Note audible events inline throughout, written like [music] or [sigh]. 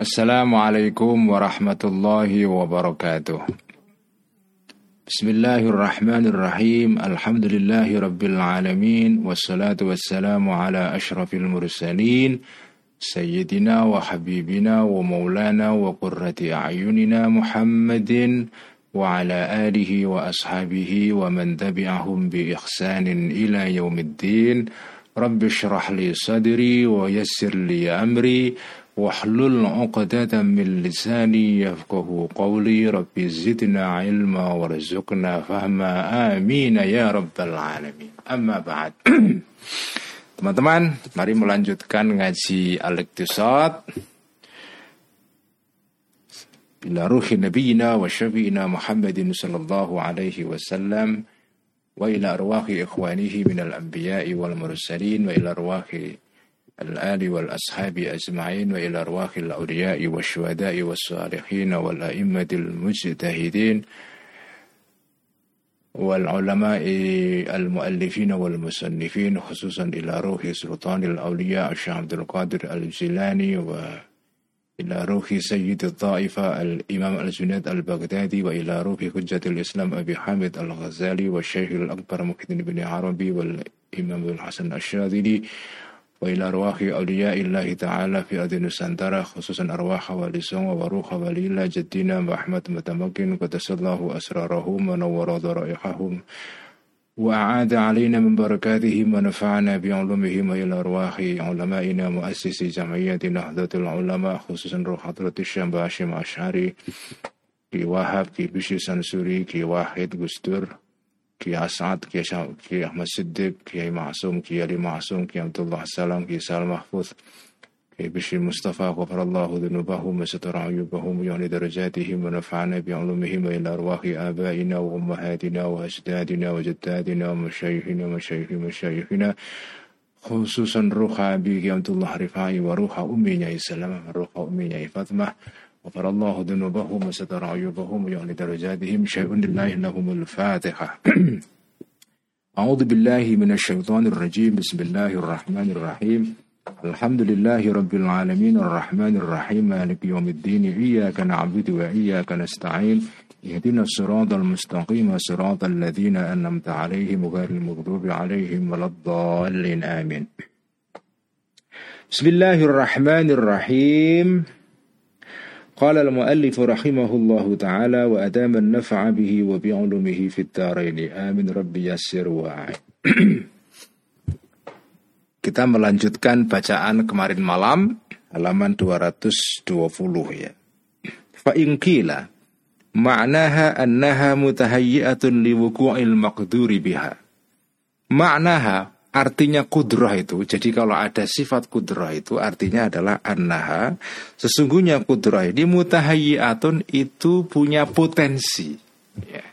السلام عليكم ورحمة الله وبركاته. بسم الله الرحمن الرحيم. الحمد لله رب العالمين والصلاة والسلام على أشرف المرسلين سيدنا وحبيبنا ومولانا وقرة أعيننا محمد وعلى آله وأصحابه ومن تبعهم بإحسان إلى يوم الدين. رب اشرح لي صدري ويسر لي أمري. واحلل عقدة من لساني يفقه قولي ربي زدنا علما وارزقنا فهما آمين يا رب العالمين أما بعد Teman-teman, mari melanjutkan ngaji Al-Iqtisad Bila ruhi nabiyina wa syafi'ina Muhammadin sallallahu alaihi wasallam Wa ila arwahi ikhwanihi minal anbiya'i wal mursalin Wa ila arwahi الآل والأصحاب أجمعين وإلى أرواح الأولياء والشهداء والصالحين والأئمة المجتهدين والعلماء المؤلفين والمصنفين خصوصا إلى روح سلطان الأولياء الشيخ عبد القادر الجيلاني وإلى روح سيد الطائفة الإمام الجنيد البغدادي وإلى روح حجة الإسلام أبي حامد الغزالي والشيخ الأكبر محدث بن عربي والإمام الحسن الشاذلي وإلى أرواح أولياء الله تعالى في أرض نسانترا خصوصا أرواح والي سونغ وروح والي الله جدنا محمد متمكن قدس الله أسرارهم ونور ضرائحهم وأعاد علينا من بركاتهم ونفعنا بعلومهم إلى أرواح علمائنا مؤسسي جمعية نهضة العلماء خصوصا روح حضرة الشام باشم أشعري كي وهاب كي بشي سنسوري كي واحد قستر Kiai Asad, Kiai, Kiai Ahmad Siddiq, Kiai Ma'asum, Kiai Ali Ma'asum, Kiai Abdullah Salam, Kiai Sal Mahfuz, Kiai Bishri Mustafa, Ghafarallahu dhunubahum, wa satara ayubahum, yani darajatihim, wa nafa'ana bi'alumihim, wa ila arwahi abaina, wa ummahatina, wa ajdadina, wa jaddadina, wa masyayikhina, wa masyayikhi masyayikhina, khususan ruha bi Kiai Abdullah Rifai, wa ruha ummi Nyai Salam, wa ruha ummi Nyai Fatimah, غفر الله ذنوبهم وستر عيوبهم ويعلي درجاتهم. شيء لله لهم الفاتحة. أعوذ بالله من الشيطان الرجيم. بسم الله الرحمن الرحيم. الحمد لله رب العالمين. الرحمن الرحيم. مالك يوم الدين. إياك نعبد وإياك نستعين. اهدنا الصراط المستقيم. صراط الذين أنمت عليهم غير المغضوب عليهم ولا الضالين. آمين. بسم الله الرحمن الرحيم. قال المؤلف رحمه الله تعالى وأدام النفع به وبعلمه في الدارين آمين ربي يسر وعين [clears throat] Kita melanjutkan bacaan kemarin malam halaman 220 ya. Fa inkila ma'naha annaha mutahayyi'atun liwuku'il maqduri biha. Ma'naha artinya kudrah itu. Jadi kalau ada sifat kudrah itu artinya adalah annaha. Sesungguhnya kudrah ini mutahayyiatun itu punya potensi. Ya.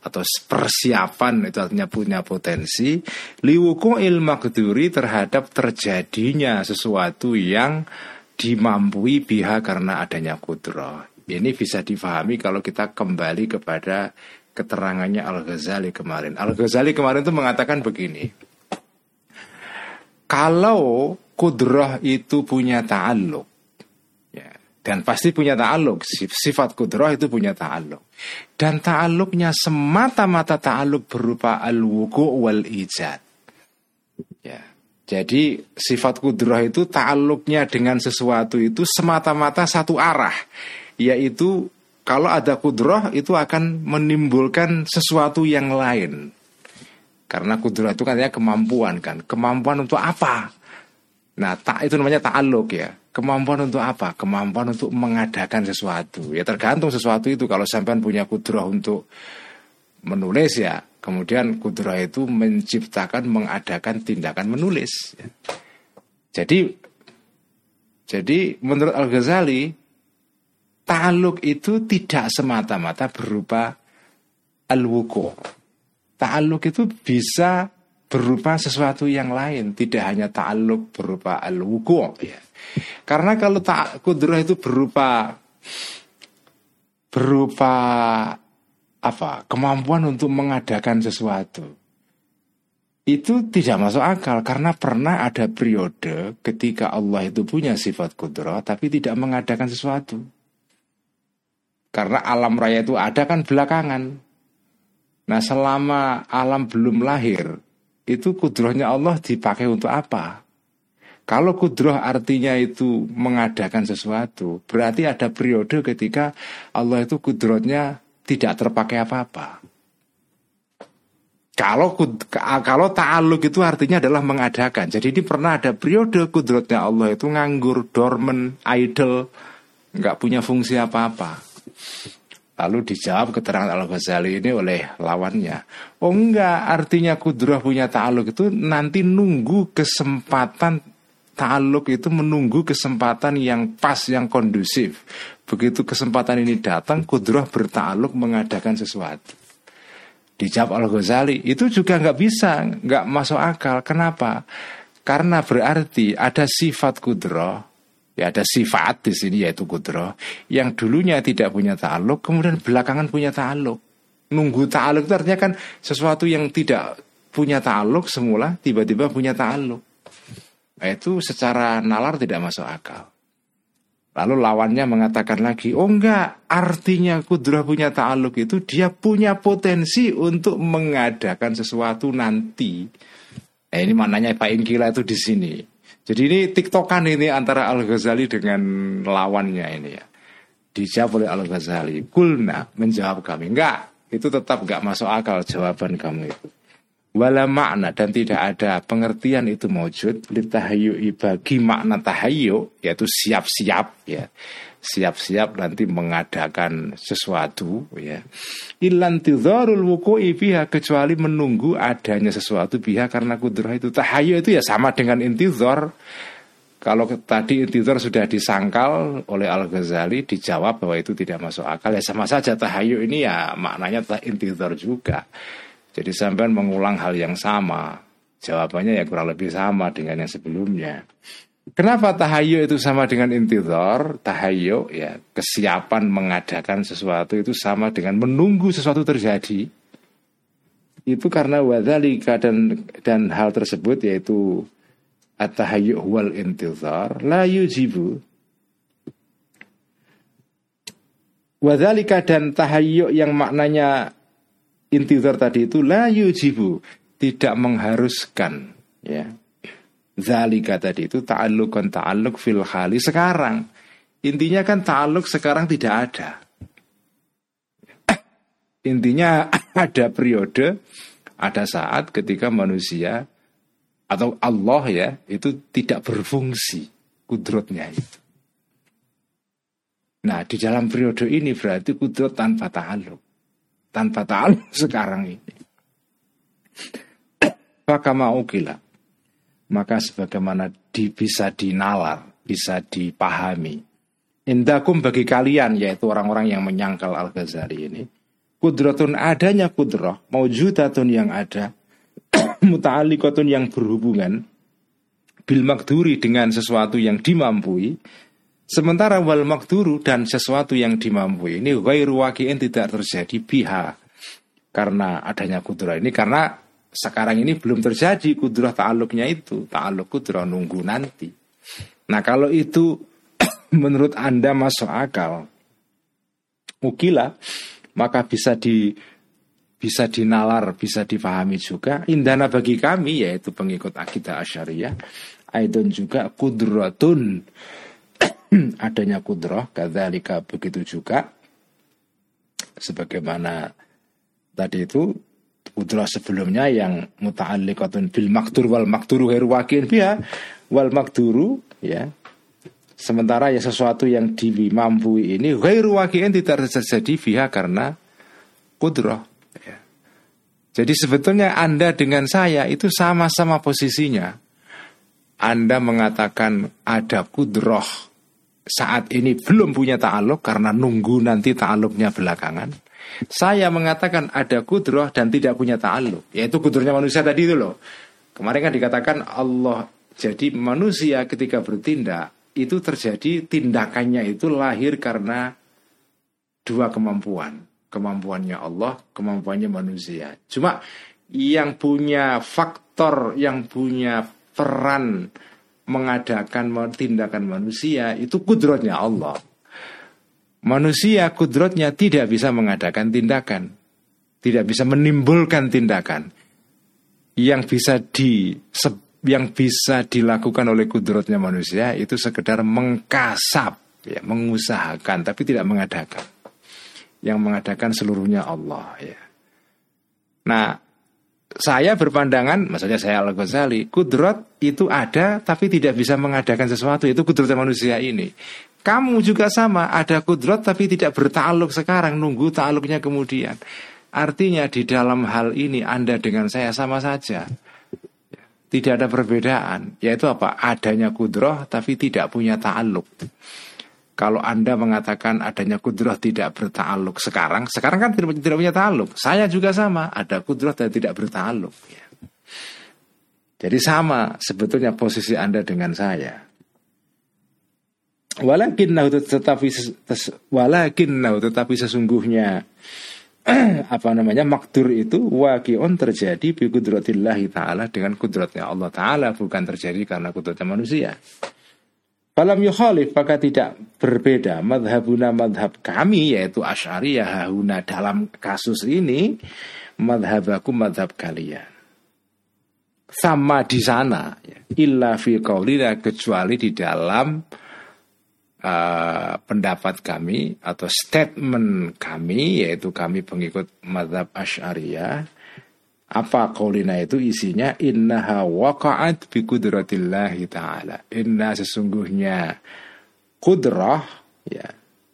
Atau persiapan itu artinya punya potensi. Liwuku makduri terhadap terjadinya sesuatu yang dimampui biha karena adanya kudrah. Ini bisa difahami kalau kita kembali kepada keterangannya Al-Ghazali kemarin. Al-Ghazali kemarin itu mengatakan begini. Kalau kudrah itu punya ta'aluk ya, Dan pasti punya ta'aluk Sifat kudrah itu punya ta'aluk Dan ta'aluknya semata-mata ta'aluk berupa al-wuku wal ijad ya. Jadi sifat kudrah itu ta'aluknya dengan sesuatu itu semata-mata satu arah Yaitu kalau ada kudrah itu akan menimbulkan sesuatu yang lain karena kudrat itu katanya kemampuan kan. Kemampuan untuk apa? Nah, tak itu namanya ta'aluk ya. Kemampuan untuk apa? Kemampuan untuk mengadakan sesuatu. Ya tergantung sesuatu itu. Kalau sampean punya kudrah untuk menulis ya, kemudian kudrah itu menciptakan, mengadakan tindakan menulis. Ya. Jadi, jadi menurut Al Ghazali, ta'aluk itu tidak semata-mata berupa al-wuku Ta'aluk itu bisa berupa sesuatu yang lain, tidak hanya ta'aluk berupa al-wuku' ya. Karena kalau tak kudrah itu berupa berupa apa? kemampuan untuk mengadakan sesuatu. itu tidak masuk akal karena pernah ada periode ketika Allah itu punya sifat kudro tapi tidak mengadakan sesuatu. Karena alam raya itu ada kan belakangan. Nah selama alam belum lahir itu kudrohnya Allah dipakai untuk apa? Kalau kudroh artinya itu mengadakan sesuatu, berarti ada periode ketika Allah itu kudrohnya tidak terpakai apa-apa. Kalau kalau ta'aluk itu artinya adalah mengadakan. Jadi ini pernah ada periode kudrotnya Allah itu nganggur, dormant, idle, nggak punya fungsi apa-apa. Lalu dijawab keterangan Al-Ghazali ini oleh lawannya. Oh enggak, artinya kudroh punya ta'aluk itu nanti nunggu kesempatan ta'aluk itu menunggu kesempatan yang pas, yang kondusif. Begitu kesempatan ini datang, kudroh berta'aluk mengadakan sesuatu. Dijawab Al-Ghazali Itu juga nggak bisa nggak masuk akal Kenapa? Karena berarti ada sifat kudro Ya ada sifat di sini yaitu kudro Yang dulunya tidak punya ta'aluk Kemudian belakangan punya ta'aluk Nunggu ta'aluk itu artinya kan Sesuatu yang tidak punya ta'aluk semula Tiba-tiba punya ta'aluk nah, Itu secara nalar tidak masuk akal Lalu lawannya mengatakan lagi, oh enggak, artinya kudrah punya ta'aluk itu dia punya potensi untuk mengadakan sesuatu nanti. Nah, ini maknanya Pak Ingkila itu di sini. Jadi ini tiktokan ini antara Al-Ghazali dengan lawannya ini ya. Dijawab oleh Al-Ghazali. Kulna menjawab kami. Enggak, itu tetap enggak masuk akal jawaban kamu itu wala makna dan tidak ada pengertian itu wujud litahayu bagi makna tahayu yaitu siap-siap ya siap-siap nanti mengadakan sesuatu ya ilan tidharul wuku'i biha kecuali menunggu adanya sesuatu biha karena kudrah itu tahayu itu ya sama dengan intidhar kalau tadi intidhar sudah disangkal oleh Al-Ghazali dijawab bahwa itu tidak masuk akal ya sama saja tahayu ini ya maknanya intidhar juga jadi sampai mengulang hal yang sama. Jawabannya ya kurang lebih sama dengan yang sebelumnya. Kenapa tahayu itu sama dengan intidor? Tahayu ya kesiapan mengadakan sesuatu itu sama dengan menunggu sesuatu terjadi. Itu karena wadhalika dan dan hal tersebut yaitu at-tahayyu wal intidhar la yujibu Wadhalika dan tahayyu yang maknanya intizar tadi itu la yujibu tidak mengharuskan ya zalika tadi itu ta'alluqan ta'alluq fil khali sekarang intinya kan ta'alluq sekarang tidak ada intinya [laughs] ada periode ada saat ketika manusia atau Allah ya itu tidak berfungsi kudrotnya itu Nah di dalam periode ini berarti kudrot tanpa ta'aluk tanpa ta'al [laughs] sekarang ini. Maka mau gila. Maka sebagaimana di, bisa dinalar, bisa dipahami. Indakum bagi kalian, yaitu orang-orang yang menyangkal Al-Ghazali ini. Kudratun adanya kudroh, maujudatun yang ada, [clears throat] muta'alikotun yang berhubungan, bil makduri dengan sesuatu yang dimampui, Sementara wal makduru dan sesuatu yang dimampui ini ghairu waqi'in tidak terjadi biha. Karena adanya kudrah ini karena sekarang ini belum terjadi kudrah ta'aluknya itu. Ta'aluk kudrah nunggu nanti. Nah kalau itu [clears throat] menurut Anda masuk akal. Mukila maka bisa di bisa dinalar, bisa dipahami juga. Indana bagi kami yaitu pengikut akidah asyariah. Aidon juga kudratun [clears throat] adanya kudroh kadzalika begitu juga sebagaimana tadi itu kudroh sebelumnya yang muta'alliqatun bil maktur wal makturu ghairu waqi'in biha wal makturu ya sementara ya sesuatu yang dimampu ini ghairu waqi'in tidak terjadi biha karena kudroh ya. jadi sebetulnya Anda dengan saya itu sama-sama posisinya Anda mengatakan ada kudroh saat ini belum punya ta'aluk karena nunggu nanti ta'aluknya belakangan. Saya mengatakan ada kudroh dan tidak punya ta'aluk. Yaitu kudrohnya manusia tadi itu loh. Kemarin kan dikatakan Allah jadi manusia ketika bertindak itu terjadi tindakannya itu lahir karena dua kemampuan. Kemampuannya Allah, kemampuannya manusia. Cuma yang punya faktor aktor yang punya peran mengadakan tindakan manusia itu kudrotnya Allah. Manusia kudrotnya tidak bisa mengadakan tindakan, tidak bisa menimbulkan tindakan yang bisa di yang bisa dilakukan oleh kudrotnya manusia itu sekedar mengkasap, ya, mengusahakan, tapi tidak mengadakan. Yang mengadakan seluruhnya Allah. Ya. Nah, saya berpandangan, maksudnya saya Al Ghazali, kudrot itu ada tapi tidak bisa mengadakan sesuatu. Itu kudrotnya manusia ini. Kamu juga sama, ada kudrot tapi tidak bertaluk sekarang, nunggu taluknya kemudian. Artinya di dalam hal ini Anda dengan saya sama saja tidak ada perbedaan, yaitu apa? Adanya kudroh tapi tidak punya ta'aluk. Kalau Anda mengatakan adanya kudroh tidak berta'aluk sekarang, sekarang kan tidak, punya ta'aluk. Saya juga sama, ada kudroh dan tidak berta'aluk. Ya. Jadi sama sebetulnya posisi Anda dengan saya. Walakin tetapi walakin tetapi sesungguhnya [clears throat] apa namanya makdur itu wakion terjadi bi kudratillahi taala dengan kudratnya Allah taala bukan terjadi karena kudratnya manusia. Falam yukhalif maka tidak berbeda madhabuna madhab kami yaitu asyariyah hahuna dalam kasus ini madhabaku madhab kalian sama di sana ya. illa fi qaulina kecuali di dalam uh, pendapat kami atau statement kami yaitu kami pengikut madhab Ash'ariyah apa kaulina itu? Isinya innaha waqa'at bi kudratillahi ta'ala. Inna sesungguhnya kudrah ya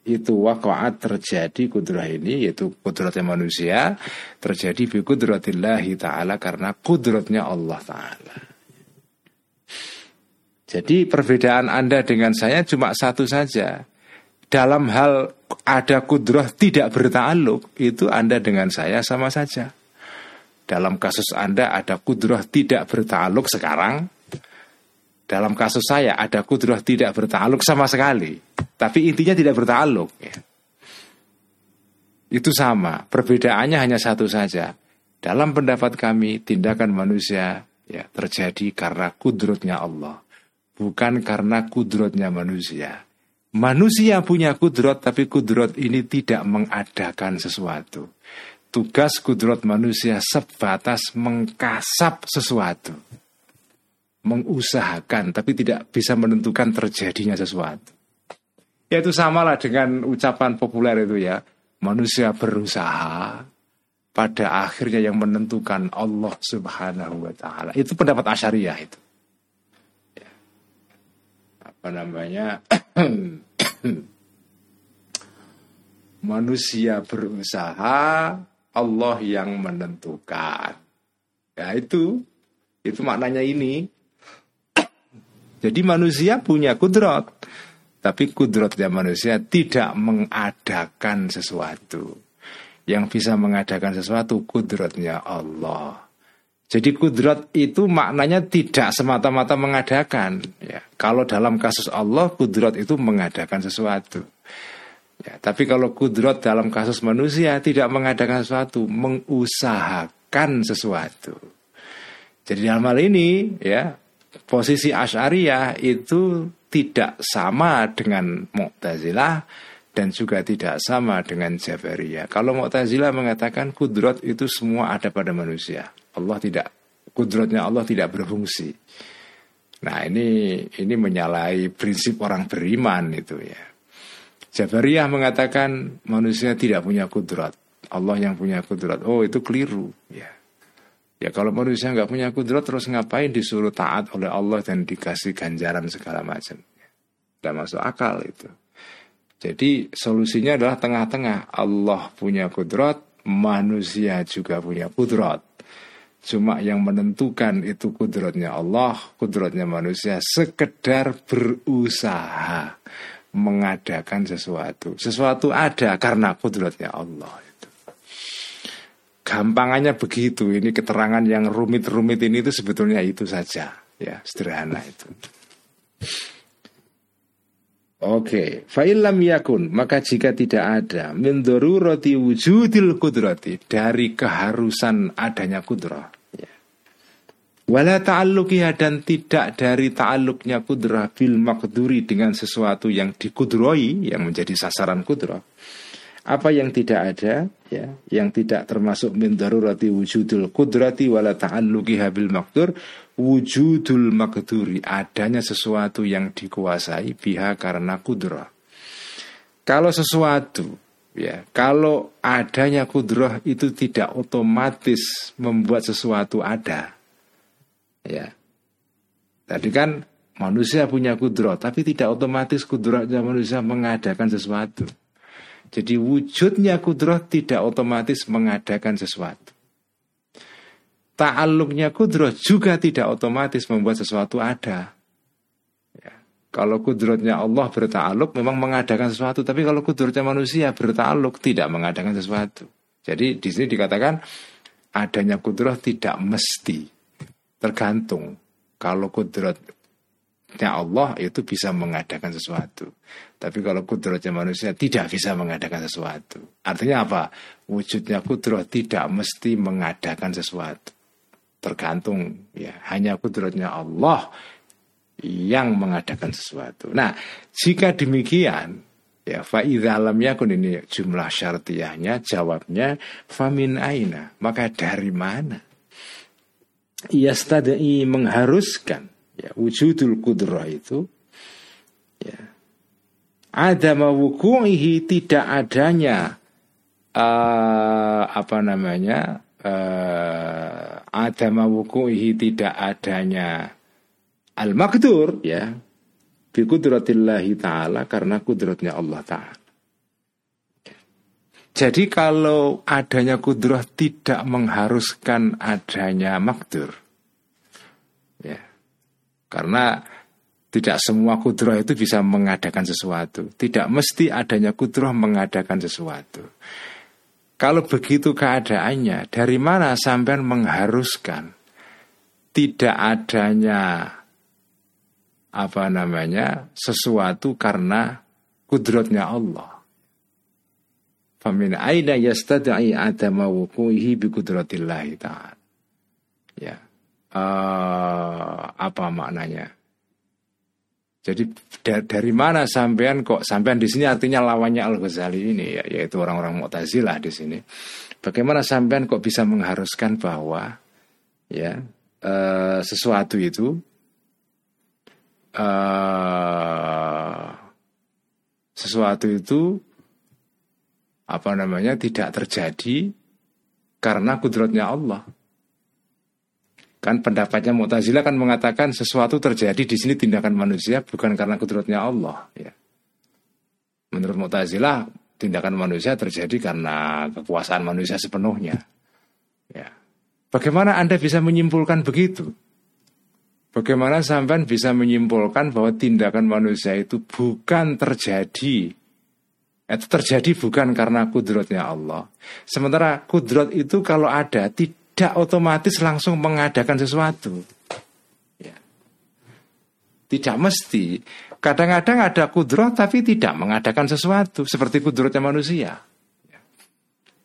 itu waqa'at terjadi kudrah ini yaitu kudratnya manusia terjadi bi kudratillahi ta'ala karena kudratnya Allah ta'ala jadi perbedaan Anda dengan saya cuma satu saja. Dalam hal ada kudroh tidak bertaluk itu Anda dengan saya sama saja. Dalam kasus Anda ada kudroh tidak bertaluk sekarang. Dalam kasus saya ada kudroh tidak bertaluk sama sekali. Tapi intinya tidak bertaluk. Itu sama. Perbedaannya hanya satu saja. Dalam pendapat kami tindakan manusia ya terjadi karena kudrotnya Allah bukan karena kudrotnya manusia. Manusia punya kudrot, tapi kudrot ini tidak mengadakan sesuatu. Tugas kudrot manusia sebatas mengkasap sesuatu. Mengusahakan, tapi tidak bisa menentukan terjadinya sesuatu. Ya itu samalah dengan ucapan populer itu ya. Manusia berusaha, pada akhirnya yang menentukan Allah subhanahu wa ta'ala. Itu pendapat Asyariah itu apa namanya [coughs] manusia berusaha Allah yang menentukan. Ya itu itu maknanya ini. [coughs] Jadi manusia punya kudrat tapi kudratnya manusia tidak mengadakan sesuatu. Yang bisa mengadakan sesuatu kudratnya Allah jadi kudrat itu maknanya tidak semata-mata mengadakan. Ya, kalau dalam kasus Allah kudrat itu mengadakan sesuatu. Ya, tapi kalau kudrat dalam kasus manusia tidak mengadakan sesuatu, mengusahakan sesuatu. Jadi dalam hal ini ya posisi Asy'ariyah itu tidak sama dengan Mu'tazilah dan juga tidak sama dengan Jabariyah. Kalau Mu'tazilah mengatakan kudrat itu semua ada pada manusia. Allah tidak kudratnya Allah tidak berfungsi. Nah ini ini menyalahi prinsip orang beriman itu ya. Jabariyah mengatakan manusia tidak punya kudrat. Allah yang punya kudrat. Oh itu keliru ya. Ya kalau manusia nggak punya kudrat terus ngapain disuruh taat oleh Allah dan dikasih ganjaran segala macam. Tidak masuk akal itu. Jadi solusinya adalah tengah-tengah. Allah punya kudrat, manusia juga punya kudrat. Cuma yang menentukan itu kudratnya Allah, kudratnya manusia sekedar berusaha mengadakan sesuatu. Sesuatu ada karena kudratnya Allah. Gampangannya begitu. Ini keterangan yang rumit-rumit ini itu sebetulnya itu saja, ya sederhana itu. Oke, fa'ilam yakun maka jika tidak ada min roti wujudil kudrati dari keharusan adanya kudrah Wala ta'alluqiha dan tidak dari ta'alluqnya kudrah bil makduri dengan sesuatu yang dikudroi yang menjadi sasaran kudrah. Apa yang tidak ada ya, yang tidak termasuk min darurati wujudul kudrati wala ta'alluqiha bil makdur wujudul makduri adanya sesuatu yang dikuasai biha karena kudrah. Kalau sesuatu ya, kalau adanya kudrah itu tidak otomatis membuat sesuatu ada Ya. Tadi kan manusia punya kudro, tapi tidak otomatis kudrohnya manusia mengadakan sesuatu. Jadi wujudnya kudro tidak otomatis mengadakan sesuatu. Ta'aluknya kudro juga tidak otomatis membuat sesuatu ada. Ya. Kalau kudrotnya Allah berta'aluk memang mengadakan sesuatu, tapi kalau kudrotnya manusia berta'aluk tidak mengadakan sesuatu. Jadi di sini dikatakan adanya kudroh tidak mesti tergantung kalau kudratnya Allah itu bisa mengadakan sesuatu. Tapi kalau kudratnya manusia tidak bisa mengadakan sesuatu. Artinya apa? Wujudnya kudrat tidak mesti mengadakan sesuatu. Tergantung ya hanya kudratnya Allah yang mengadakan sesuatu. Nah, jika demikian ya faidha alam yakun ini jumlah syartiyahnya jawabnya famin aina maka dari mana yastadai mengharuskan ya wujudul kudrah itu ya ada mawuku'ihi tidak adanya uh, apa namanya uh, ada mawuku'ihi tidak adanya al-makdur ya bi kudratillahi ta'ala karena kudratnya Allah ta'ala jadi kalau adanya kudrah tidak mengharuskan adanya makdur. Karena tidak semua kudrah itu bisa mengadakan sesuatu. Tidak mesti adanya kudrah mengadakan sesuatu. Kalau begitu keadaannya, dari mana sampean mengharuskan tidak adanya apa namanya sesuatu karena kudratnya Allah? Famin aina yastad'i adama wuku'ihi bi kudratillahi ta'ala. Ya. Uh, apa maknanya? Jadi dari mana sampean kok sampean di sini artinya lawannya Al Ghazali ini ya, yaitu orang-orang Mu'tazilah di sini. Bagaimana sampean kok bisa mengharuskan bahwa ya uh, sesuatu itu uh, sesuatu itu apa namanya tidak terjadi karena kudratnya Allah. Kan pendapatnya Mu'tazilah kan mengatakan sesuatu terjadi di sini tindakan manusia bukan karena kudratnya Allah. Ya. Menurut Mu'tazilah tindakan manusia terjadi karena kekuasaan manusia sepenuhnya. Ya. Bagaimana Anda bisa menyimpulkan begitu? Bagaimana sampai bisa menyimpulkan bahwa tindakan manusia itu bukan terjadi itu terjadi bukan karena kudrotnya Allah. Sementara kudrot itu kalau ada tidak otomatis langsung mengadakan sesuatu. Ya. Tidak mesti. Kadang-kadang ada kudrot tapi tidak mengadakan sesuatu seperti kudrotnya manusia. Ya.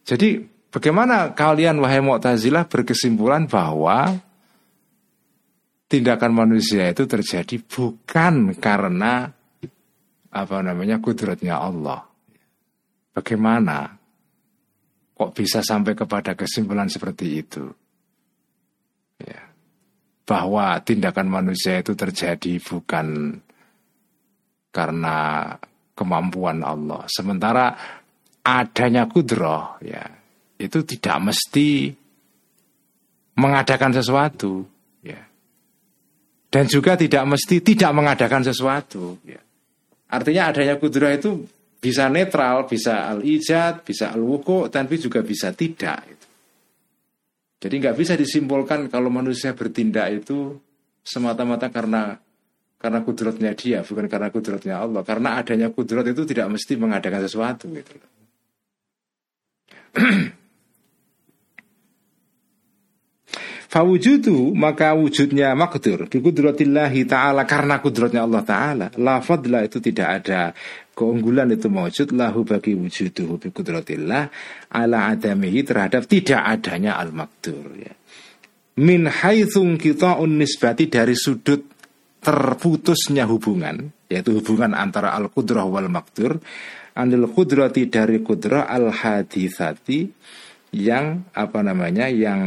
Jadi bagaimana kalian wahai Mu'tazilah berkesimpulan bahwa tindakan manusia itu terjadi bukan karena apa namanya kudrotnya Allah. Bagaimana kok bisa sampai kepada kesimpulan seperti itu? Ya. Bahwa tindakan manusia itu terjadi bukan karena kemampuan Allah. Sementara adanya kudroh ya itu tidak mesti mengadakan sesuatu ya. Dan juga tidak mesti tidak mengadakan sesuatu ya. Artinya adanya kudroh itu bisa netral, bisa al-ijad, bisa al-wuku, tapi juga bisa tidak. Jadi nggak bisa disimpulkan kalau manusia bertindak itu semata-mata karena karena kudratnya dia, bukan karena kudratnya Allah. Karena adanya kudrat itu tidak mesti mengadakan sesuatu gitu. [clears throat] Fawujudu maka wujudnya makdur Bikudratillahi ta'ala Karena kudratnya Allah ta'ala La itu tidak ada Keunggulan itu mewujud Lahu bagi wujuduhu bikudratillah Ala adamihi terhadap tidak adanya al-makdur ya. min haitsung kita unisbati dari sudut terputusnya hubungan yaitu hubungan antara al kudrah wal maktur anil kudrati dari kudrah al hadithati yang apa namanya yang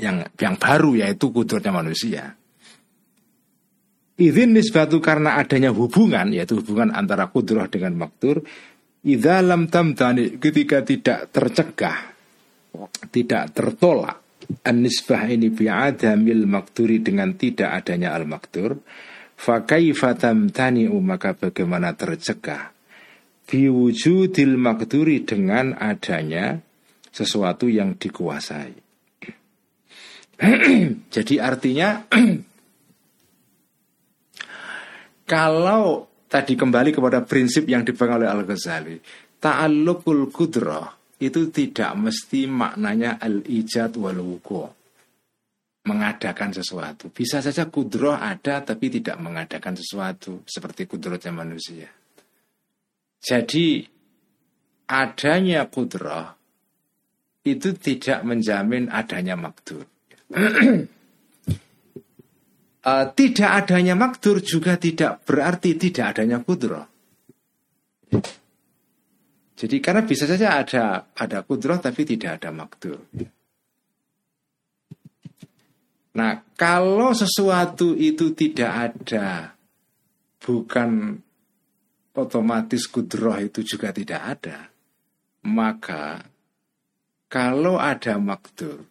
yang yang baru yaitu kudratnya manusia. Izin nisbatu karena adanya hubungan yaitu hubungan antara kudrah dengan maktur idalam tamtani ketika tidak tercegah tidak tertolak An-nisbah ini bi'adamil makturi dengan tidak adanya al-maktur Fakaifa tamtani'u maka bagaimana tercegah? Biwujudil makturi dengan adanya sesuatu yang dikuasai. [clears throat] Jadi artinya [clears throat] Kalau tadi kembali kepada prinsip yang dipegang oleh Al-Ghazali Ta'alluqul kudrah itu tidak mesti maknanya al-ijad wal wuku mengadakan sesuatu. Bisa saja kudroh ada tapi tidak mengadakan sesuatu seperti kudrohnya manusia. Jadi adanya kudroh itu tidak menjamin adanya makdur. [clears throat] uh, tidak adanya makdur juga tidak berarti tidak adanya kudroh. Jadi karena bisa saja ada ada kudroh tapi tidak ada makdur. Nah kalau sesuatu itu tidak ada bukan otomatis kudroh itu juga tidak ada maka kalau ada makdur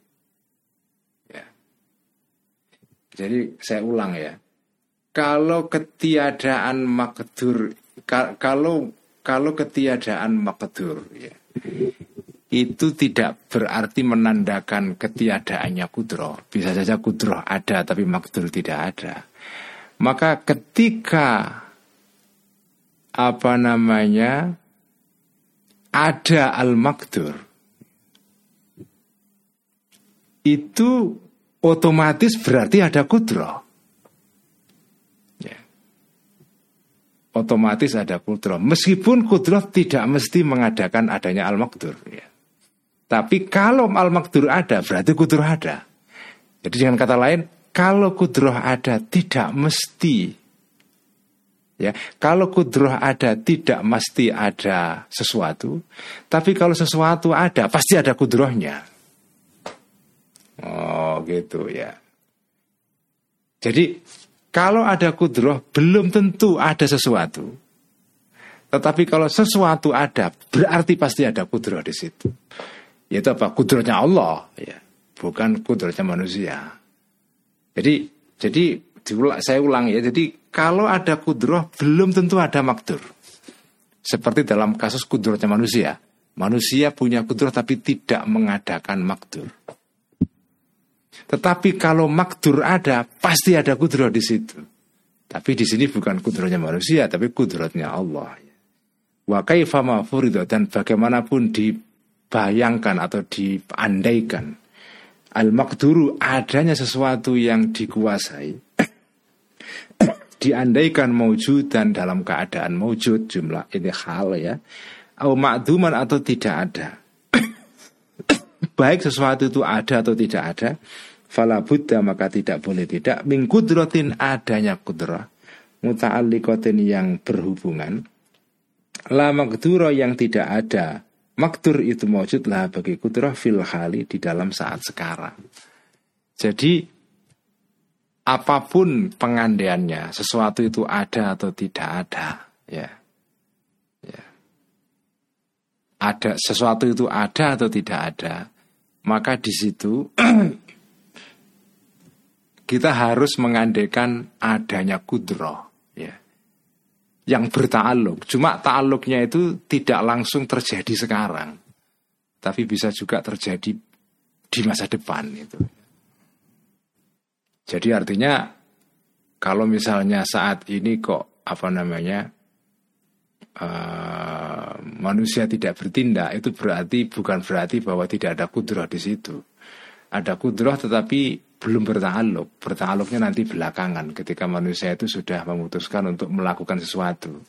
ya jadi saya ulang ya kalau ketiadaan makdur kalau kalau ketiadaan makdur ya, itu tidak berarti menandakan ketiadaannya kudro. Bisa saja kudro ada tapi makdur tidak ada. Maka ketika apa namanya ada al makdur itu otomatis berarti ada kudro. otomatis ada kudroh. Meskipun kudroh tidak mesti mengadakan adanya al-makdur. Ya. Tapi kalau al-makdur ada, berarti kudroh ada. Jadi dengan kata lain, kalau kudroh ada tidak mesti ya kalau kudroh ada tidak mesti ada sesuatu tapi kalau sesuatu ada pasti ada kudrohnya oh gitu ya jadi kalau ada kudroh belum tentu ada sesuatu. Tetapi kalau sesuatu ada berarti pasti ada kudroh di situ. Yaitu apa? Kudrohnya Allah, ya, bukan kudrohnya manusia. Jadi, jadi saya ulang ya. Jadi kalau ada kudroh belum tentu ada makdur. Seperti dalam kasus kudrohnya manusia. Manusia punya kudroh tapi tidak mengadakan makdur. Tetapi kalau makdur ada, pasti ada kudroh di situ. Tapi di sini bukan kudrohnya manusia, tapi kudrohnya Allah. Wa kaifa dan bagaimanapun dibayangkan atau diandaikan al makduru adanya sesuatu yang dikuasai [coughs] diandaikan maujud dan dalam keadaan maujud jumlah ini hal ya au makduman atau tidak ada [coughs] baik sesuatu itu ada atau tidak ada fala buddha maka tidak boleh tidak. Min kudrotin adanya kudrah muta'alliqatin yang berhubungan. La makduro yang tidak ada. Makdur itu mewujud lah bagi kudrah fil hali di dalam saat sekarang. Jadi apa pun pengandaiannya sesuatu itu ada atau tidak ada ya. Ya. Ada sesuatu itu ada atau tidak ada maka di situ [clears throat] kita harus mengandaikan adanya kudroh ya yang bertaluk cuma ta'aluknya itu tidak langsung terjadi sekarang tapi bisa juga terjadi di masa depan itu. Jadi artinya kalau misalnya saat ini kok apa namanya uh, manusia tidak bertindak itu berarti bukan berarti bahwa tidak ada kudroh di situ. Ada kudroh tetapi belum bertaluk. Bertaluknya nanti belakangan ketika manusia itu sudah memutuskan untuk melakukan sesuatu.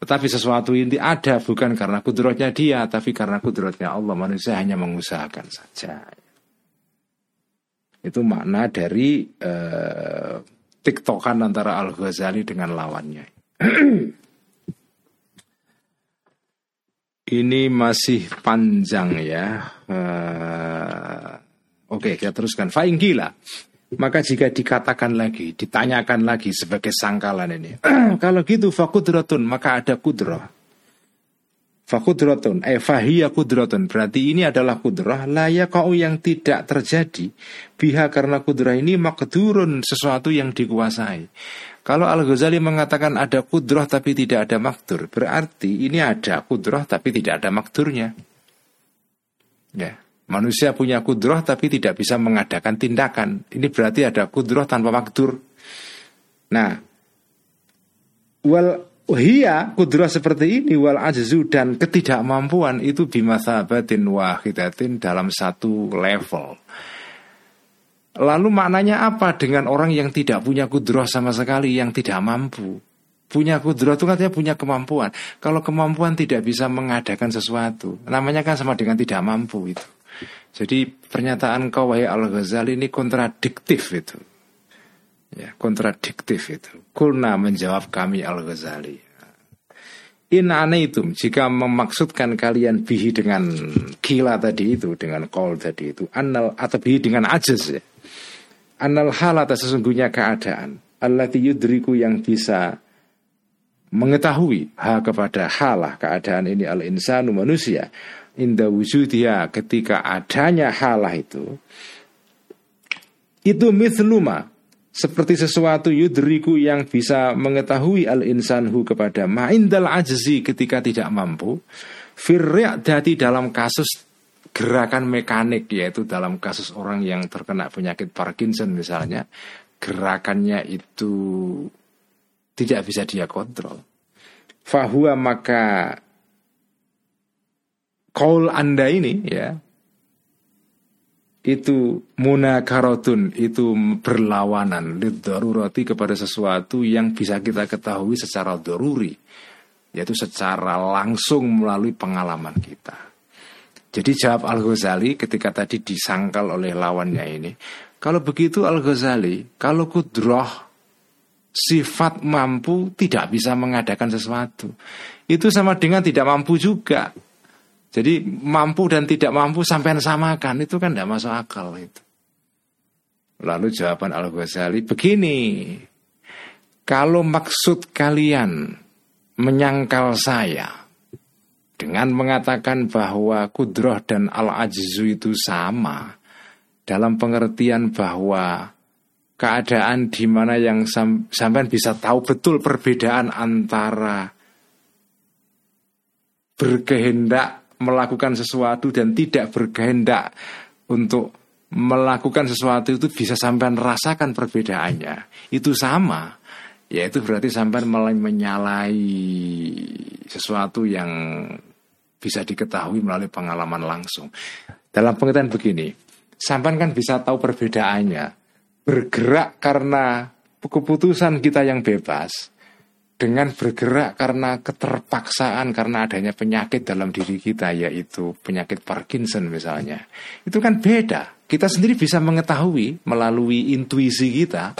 Tetapi sesuatu ini ada bukan karena kudrotnya dia, tapi karena kudrotnya Allah. Manusia hanya mengusahakan saja. Itu makna dari uh, tiktokan antara Al Ghazali dengan lawannya. [clears throat] Ini masih panjang ya. Uh, Oke, kita teruskan. Fa'ingkila. Maka jika dikatakan lagi, ditanyakan lagi sebagai sangkalan ini. [clears throat] Kalau gitu fakudrotun, maka ada kudroh. Fakudrotun, eh fahiyya kudrotun. Berarti ini adalah kudroh layak kau yang tidak terjadi. Biha karena kudroh ini makdurun sesuatu yang dikuasai. Kalau Al-Ghazali mengatakan ada kudroh tapi tidak ada makdur. Berarti ini ada kudroh tapi tidak ada makdurnya. Ya. Manusia punya kudroh tapi tidak bisa mengadakan tindakan. Ini berarti ada kudroh tanpa makdur. Nah, wal hiya kudroh seperti ini wal ajzu dan ketidakmampuan itu bimasabatin wahidatin dalam satu level. Lalu maknanya apa dengan orang yang tidak punya kudroh sama sekali, yang tidak mampu? Punya kudroh itu katanya punya kemampuan. Kalau kemampuan tidak bisa mengadakan sesuatu, namanya kan sama dengan tidak mampu itu. Jadi pernyataan kau wahai Al-Ghazali ini kontradiktif itu. Ya, kontradiktif itu. Kulna menjawab kami Al-Ghazali. In anaitum jika memaksudkan kalian bihi dengan kila tadi itu dengan kol tadi itu anal atau bihi dengan ajas ya. Anal hal atas sesungguhnya keadaan Allah yudriku yang bisa mengetahui ha kepada halah keadaan ini al insanu manusia inda wujudia ketika adanya halah itu itu mithluma seperti sesuatu yudriku yang bisa mengetahui al insanhu kepada ma'indal ajzi ketika tidak mampu dati dalam kasus gerakan mekanik yaitu dalam kasus orang yang terkena penyakit Parkinson misalnya gerakannya itu tidak bisa dia kontrol. Fahuwa maka kaul anda ini ya itu munakarotun itu berlawanan darurati kepada sesuatu yang bisa kita ketahui secara doruri yaitu secara langsung melalui pengalaman kita. Jadi jawab Al Ghazali ketika tadi disangkal oleh lawannya ini, kalau begitu Al Ghazali, kalau kudroh sifat mampu tidak bisa mengadakan sesuatu, itu sama dengan tidak mampu juga. Jadi mampu dan tidak mampu sampai samakan itu kan tidak masuk akal itu. Lalu jawaban Al Ghazali begini, kalau maksud kalian menyangkal saya dengan mengatakan bahwa kudroh dan al ajzu itu sama dalam pengertian bahwa keadaan di mana yang sam sampai bisa tahu betul perbedaan antara berkehendak melakukan sesuatu dan tidak berkehendak untuk melakukan sesuatu itu bisa sampai merasakan perbedaannya. Itu sama. Yaitu berarti sampai mulai menyalai sesuatu yang bisa diketahui melalui pengalaman langsung. Dalam pengertian begini, sampai kan bisa tahu perbedaannya. Bergerak karena keputusan kita yang bebas dengan bergerak karena keterpaksaan karena adanya penyakit dalam diri kita yaitu penyakit Parkinson misalnya. Itu kan beda. Kita sendiri bisa mengetahui melalui intuisi kita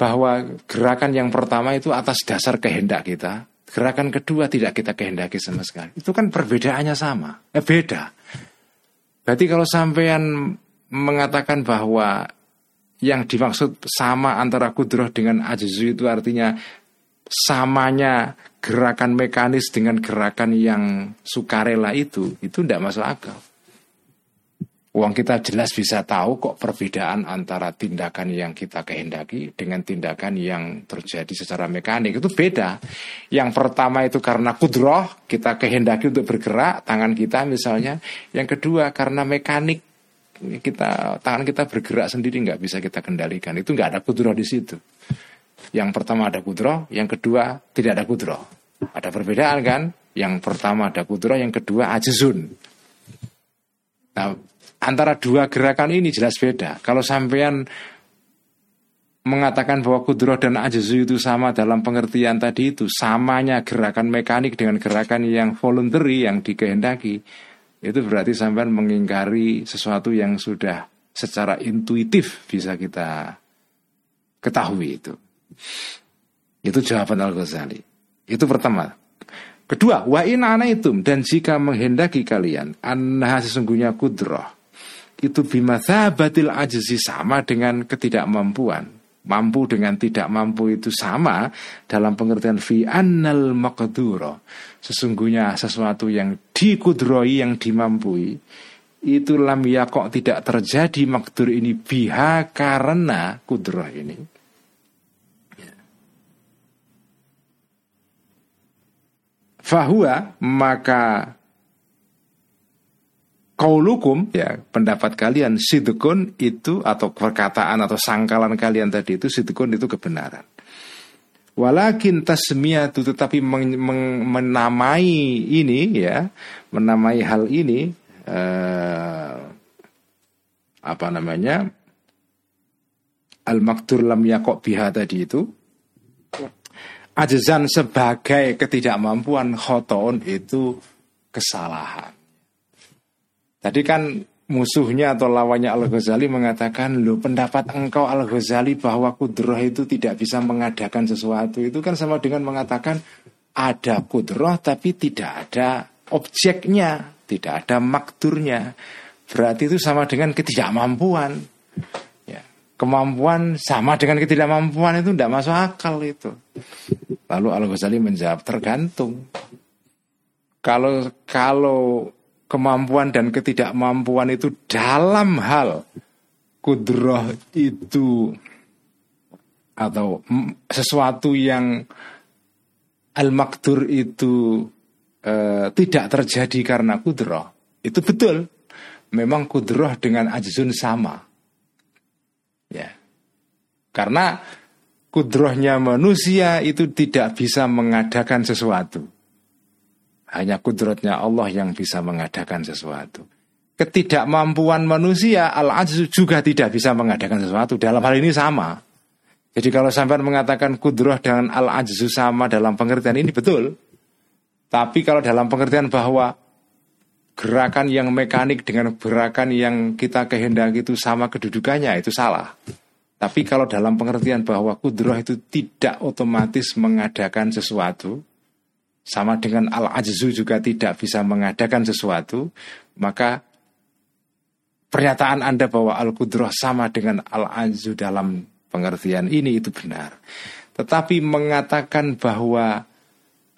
bahwa gerakan yang pertama itu atas dasar kehendak kita gerakan kedua tidak kita kehendaki sama sekali. Itu kan perbedaannya sama. Eh beda. Berarti kalau sampean mengatakan bahwa yang dimaksud sama antara kudroh dengan ajzu itu artinya samanya gerakan mekanis dengan gerakan yang sukarela itu itu tidak masuk akal. Uang kita jelas bisa tahu kok perbedaan antara tindakan yang kita kehendaki dengan tindakan yang terjadi secara mekanik itu beda. Yang pertama itu karena kudroh kita kehendaki untuk bergerak tangan kita misalnya. Yang kedua karena mekanik kita tangan kita bergerak sendiri nggak bisa kita kendalikan. Itu nggak ada kudroh di situ. Yang pertama ada kudroh yang kedua tidak ada kudroh. Ada perbedaan kan? Yang pertama ada kudroh yang kedua ajizun nah antara dua gerakan ini jelas beda. Kalau sampean mengatakan bahwa kudroh dan ajizu itu sama dalam pengertian tadi itu samanya gerakan mekanik dengan gerakan yang voluntary yang dikehendaki itu berarti sampai mengingkari sesuatu yang sudah secara intuitif bisa kita ketahui itu. Itu jawaban Al-Ghazali. Itu pertama. Kedua, wa in anaitum dan jika menghendaki kalian anha sesungguhnya kudroh itu bimathabatil ajzi sama dengan ketidakmampuan. Mampu dengan tidak mampu itu sama dalam pengertian fi annal maqduro. Sesungguhnya sesuatu yang dikudroi yang dimampui itu lam yakok tidak terjadi makdur ini biha karena kudroh ini. Fahuwa maka kaulukum ya pendapat kalian sidukun itu atau perkataan atau sangkalan kalian tadi itu sidukun itu kebenaran. Walakin tasmiyatu tetapi men, men, menamai ini ya, menamai hal ini eh, apa namanya? Al-maktur lam yakok biha tadi itu ajazan sebagai ketidakmampuan khoton itu kesalahan. Tadi kan musuhnya atau lawannya Al-Ghazali mengatakan lo pendapat engkau Al-Ghazali bahwa kudroh itu tidak bisa mengadakan sesuatu itu kan sama dengan mengatakan ada kudroh tapi tidak ada objeknya, tidak ada makturnya. Berarti itu sama dengan ketidakmampuan. Ya, kemampuan sama dengan ketidakmampuan itu tidak masuk akal itu. Lalu Al-Ghazali menjawab tergantung. Kalau kalau kemampuan dan ketidakmampuan itu dalam hal kudroh itu atau sesuatu yang al-makdur itu e, tidak terjadi karena kudroh. Itu betul. Memang kudroh dengan ajzun sama. Ya. Karena kudrohnya manusia itu tidak bisa mengadakan sesuatu hanya kudratnya Allah yang bisa mengadakan sesuatu. Ketidakmampuan manusia al-ajzu juga tidak bisa mengadakan sesuatu. Dalam hal ini sama. Jadi kalau sampai mengatakan kudrah dengan al-ajzu sama dalam pengertian ini betul. Tapi kalau dalam pengertian bahwa gerakan yang mekanik dengan gerakan yang kita kehendaki itu sama kedudukannya itu salah. Tapi kalau dalam pengertian bahwa kudrah itu tidak otomatis mengadakan sesuatu, sama dengan al-ajzu juga tidak bisa mengadakan sesuatu, maka pernyataan Anda bahwa al-qudrah sama dengan al-ajzu dalam pengertian ini itu benar. Tetapi mengatakan bahwa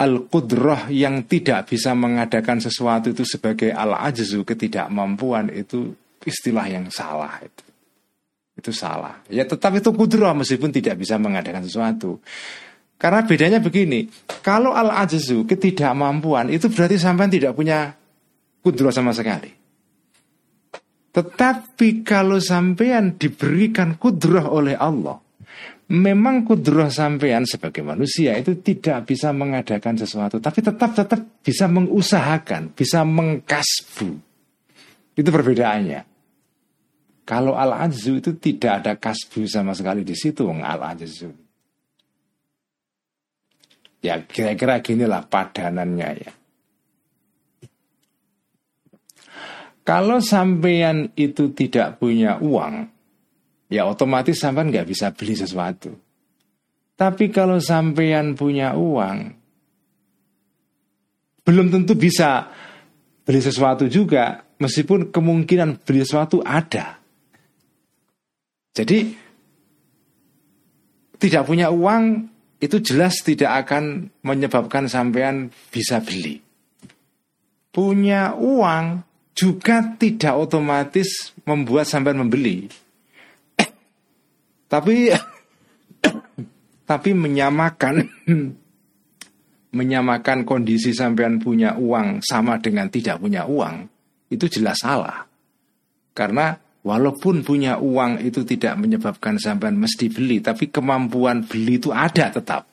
al-qudrah yang tidak bisa mengadakan sesuatu itu sebagai al-ajzu ketidakmampuan itu istilah yang salah itu. Itu salah. Ya tetap itu kudrah meskipun tidak bisa mengadakan sesuatu. Karena bedanya begini, kalau al-ajzu ketidakmampuan itu berarti sampai tidak punya kudroh sama sekali. Tetapi kalau sampean diberikan kudroh oleh Allah, memang kudroh sampean sebagai manusia itu tidak bisa mengadakan sesuatu, tapi tetap tetap bisa mengusahakan, bisa mengkasbu. Itu perbedaannya. Kalau al-ajzu itu tidak ada kasbu sama sekali di situ, al-ajzu. Ya kira-kira ginilah padanannya ya. Kalau sampean itu tidak punya uang, ya otomatis sampean nggak bisa beli sesuatu. Tapi kalau sampean punya uang, belum tentu bisa beli sesuatu juga, meskipun kemungkinan beli sesuatu ada. Jadi tidak punya uang itu jelas tidak akan menyebabkan sampean bisa beli. Punya uang juga tidak otomatis membuat sampean membeli. [coughs] tapi [coughs] tapi menyamakan [coughs] menyamakan kondisi sampean punya uang sama dengan tidak punya uang itu jelas salah. Karena Walaupun punya uang itu tidak menyebabkan sampean mesti beli, tapi kemampuan beli itu ada tetap.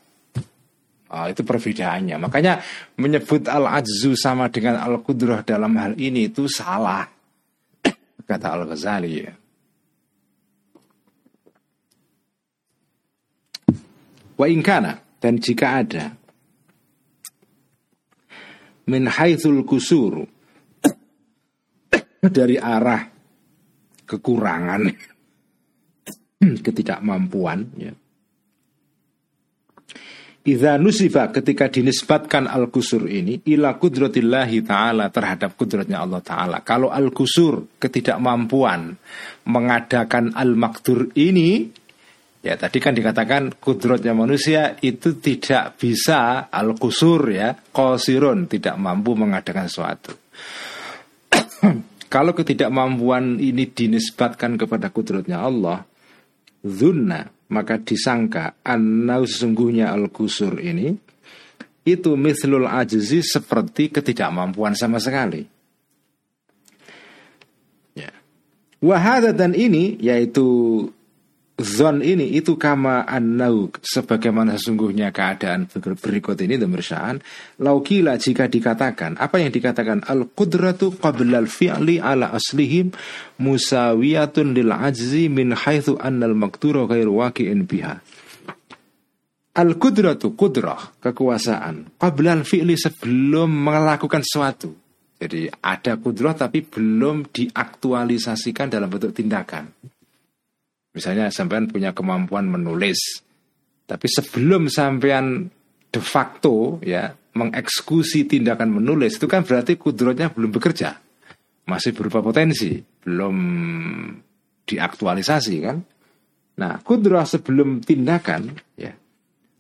Oh, itu perbedaannya. Makanya menyebut al-ajzu sama dengan al-qudrah dalam hal ini itu salah. [coughs] Kata Al-Ghazali ya. Wa inkana dan jika ada min haitsul kusuru [coughs] dari arah kekurangan, [clears throat] ketidakmampuan. Ya. Idza nusifa ketika dinisbatkan al-kusur ini ila kudratillahi ta'ala terhadap kudratnya Allah ta'ala. Kalau al-kusur ketidakmampuan mengadakan al-makdur ini Ya tadi kan dikatakan kudrotnya manusia itu tidak bisa al-kusur ya Kosirun tidak mampu mengadakan sesuatu Kalau ketidakmampuan ini dinisbatkan kepada kudrotnya Allah Zunna maka disangka Annau sesungguhnya al-kusur ini Itu mithlul ajzi seperti ketidakmampuan sama sekali. Ya. Wahada dan ini yaitu Zon ini itu kama annau sebagaimana sesungguhnya keadaan berikut ini demirsaan laukila jika dikatakan apa yang dikatakan? Al qudratu qabla al fi'li ala aslihim musawiyatun lil ajzi min haitsu annal maqdura ghairu waqi'in biha. Al qudratu qudrah kekuasaan qabla al fi'li sebelum melakukan sesuatu. Jadi ada kudrah tapi belum diaktualisasikan dalam bentuk tindakan Misalnya sampean punya kemampuan menulis, tapi sebelum sampean de facto ya mengeksekusi tindakan menulis itu kan berarti kudrotnya belum bekerja, masih berupa potensi, belum diaktualisasi kan. Nah, kudroh sebelum tindakan ya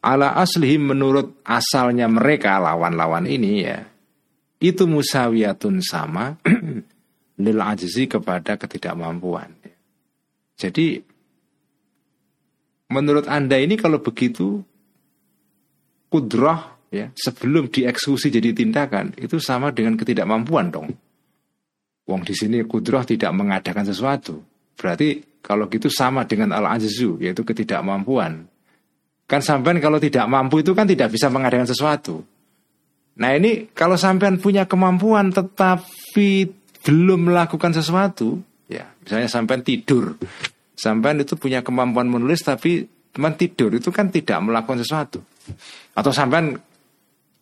ala aslihim menurut asalnya mereka lawan-lawan ini ya itu musawiyatun sama [clears throat] lil ajzi kepada ketidakmampuan. Jadi Menurut Anda ini kalau begitu kudrah ya sebelum dieksekusi jadi tindakan itu sama dengan ketidakmampuan dong. Wong di sini kudrah tidak mengadakan sesuatu. Berarti kalau gitu sama dengan al-ajzu yaitu ketidakmampuan. Kan sampean kalau tidak mampu itu kan tidak bisa mengadakan sesuatu. Nah ini kalau sampean punya kemampuan tetapi belum melakukan sesuatu, ya misalnya sampean tidur, Sampai itu punya kemampuan menulis tapi teman tidur itu kan tidak melakukan sesuatu. Atau sampai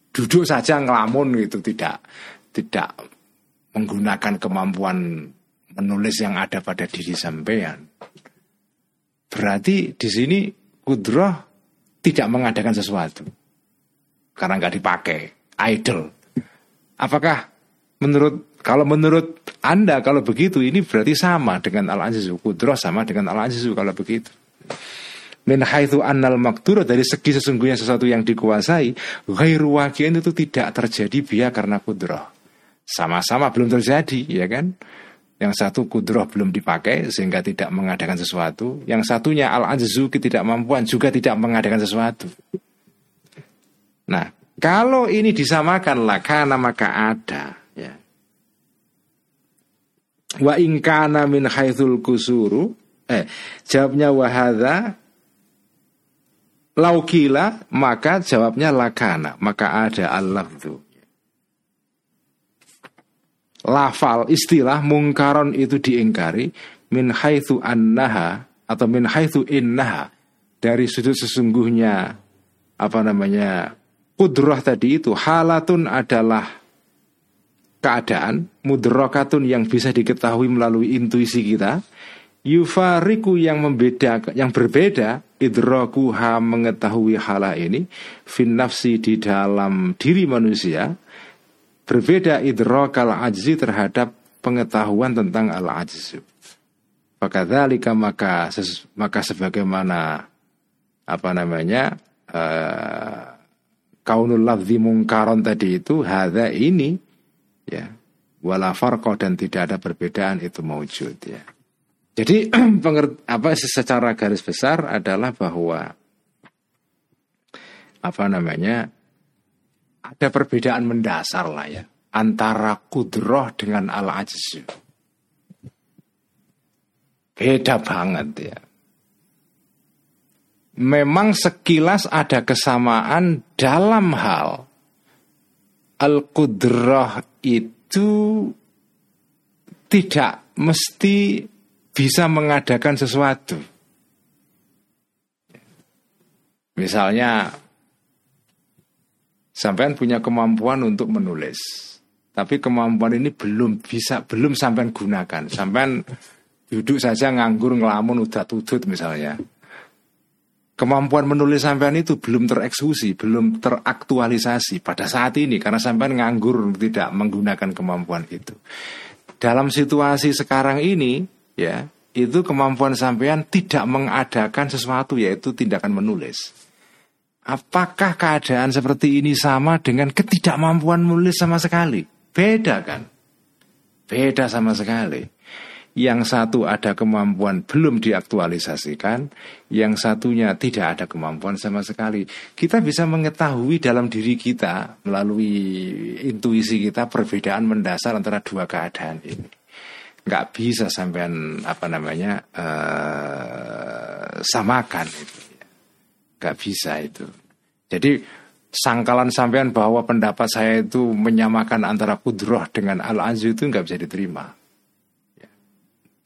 duduk saja ngelamun gitu tidak tidak menggunakan kemampuan menulis yang ada pada diri sampean. Berarti di sini kudroh tidak mengadakan sesuatu karena nggak dipakai, idle. Apakah menurut kalau menurut Anda kalau begitu ini berarti sama dengan al-azizu kudroh sama dengan al-azizu kalau begitu. Min haitsu annal maktur dari segi sesungguhnya sesuatu yang dikuasai ghairu waqi'in itu tidak terjadi biar karena kudroh. Sama-sama belum terjadi ya kan? Yang satu kudroh belum dipakai sehingga tidak mengadakan sesuatu. Yang satunya al-ajzu mampuan juga tidak mengadakan sesuatu. Nah, kalau ini disamakan lah karena maka ada Wa ingkana min haithul kusuru Eh jawabnya wahada Laukila maka jawabnya lakana Maka ada al-lafzu Lafal istilah mungkaron itu diingkari Min haithu annaha Atau min haithu innaha Dari sudut sesungguhnya Apa namanya Kudrah tadi itu Halatun adalah keadaan mudrokatun yang bisa diketahui melalui intuisi kita yufariku yang membeda yang berbeda ha mengetahui hal ini fin nafsi di dalam diri manusia berbeda idrokal ajzi terhadap pengetahuan tentang al ajzu maka dalika maka maka sebagaimana apa namanya uh, kaunul lafzi mungkaron tadi itu hada ini ya. Wala farqo dan tidak ada perbedaan itu mewujud ya. Jadi [clears throat] apa secara garis besar adalah bahwa apa namanya ada perbedaan mendasar lah ya antara kudroh dengan al ajzu beda banget ya. Memang sekilas ada kesamaan dalam hal al-qudrah itu tidak mesti bisa mengadakan sesuatu. Misalnya sampean punya kemampuan untuk menulis, tapi kemampuan ini belum bisa belum sampean gunakan. Sampean duduk saja nganggur ngelamun udah tutut misalnya kemampuan menulis sampean itu belum tereksekusi, belum teraktualisasi pada saat ini karena sampean nganggur tidak menggunakan kemampuan itu. Dalam situasi sekarang ini, ya, itu kemampuan sampean tidak mengadakan sesuatu yaitu tindakan menulis. Apakah keadaan seperti ini sama dengan ketidakmampuan menulis sama sekali? Beda kan? Beda sama sekali. Yang satu ada kemampuan belum diaktualisasikan, yang satunya tidak ada kemampuan sama sekali. Kita bisa mengetahui dalam diri kita melalui intuisi kita perbedaan mendasar antara dua keadaan ini. Nggak bisa sampean apa namanya uh, samakan itu. Nggak bisa itu. Jadi sangkalan sampean bahwa pendapat saya itu menyamakan antara kudroh dengan al-azu itu nggak bisa diterima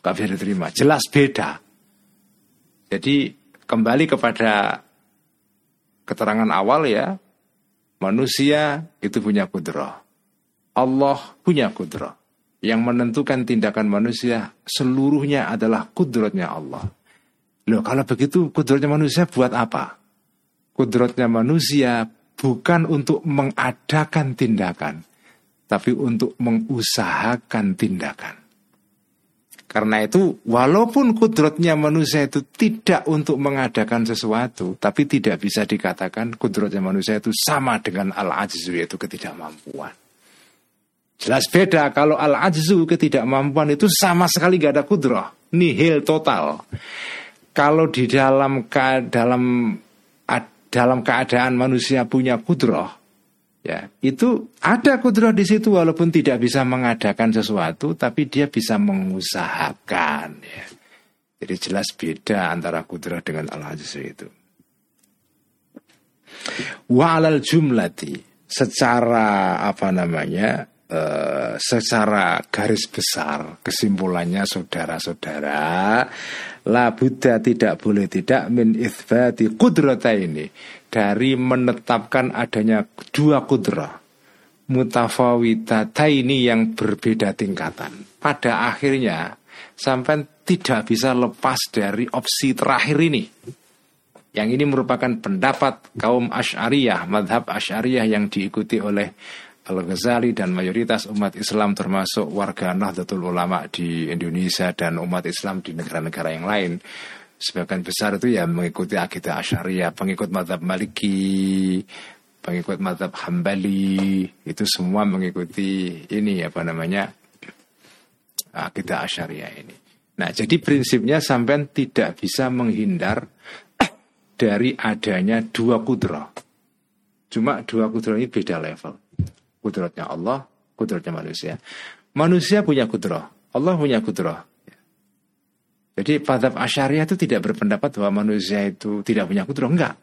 Gak bisa diterima. Jelas beda. Jadi kembali kepada keterangan awal ya. Manusia itu punya kudroh. Allah punya kudroh. Yang menentukan tindakan manusia seluruhnya adalah kudrotnya Allah. Loh kalau begitu kudrotnya manusia buat apa? Kudrotnya manusia bukan untuk mengadakan tindakan. Tapi untuk mengusahakan tindakan. Karena itu walaupun kudrotnya manusia itu tidak untuk mengadakan sesuatu Tapi tidak bisa dikatakan kudrotnya manusia itu sama dengan al-ajzu yaitu ketidakmampuan. Jelas beda kalau al-ajzu ketidakmampuan itu sama sekali gak ada kudroh Nihil total. Kalau di dalam dalam dalam keadaan manusia punya kudroh Ya, itu ada kudroh di situ walaupun tidak bisa mengadakan sesuatu, tapi dia bisa mengusahakan. Ya. Jadi jelas beda antara kudroh dengan al itu. Wa alal jumlati secara apa namanya uh, secara garis besar kesimpulannya saudara-saudara la buddha tidak boleh tidak min itsbati kudrata ini dari menetapkan adanya dua kudra mutafawitata ini yang berbeda tingkatan. Pada akhirnya sampai tidak bisa lepas dari opsi terakhir ini. Yang ini merupakan pendapat kaum Ash'ariyah, madhab Ash'ariyah yang diikuti oleh Al-Ghazali dan mayoritas umat Islam termasuk warga Nahdlatul Ulama di Indonesia dan umat Islam di negara-negara yang lain sebagian besar itu ya mengikuti akidah Asyariah, pengikut madhab Maliki, pengikut madhab Hambali, itu semua mengikuti ini apa namanya akidah Asyariah ini. Nah, jadi prinsipnya sampai tidak bisa menghindar dari adanya dua kudroh. Cuma dua kudroh ini beda level. Kudrotnya Allah, kudrotnya manusia. Manusia punya kudroh, Allah punya kudroh. Jadi Padhab Asyariah itu tidak berpendapat bahwa manusia itu tidak punya kudro. Enggak.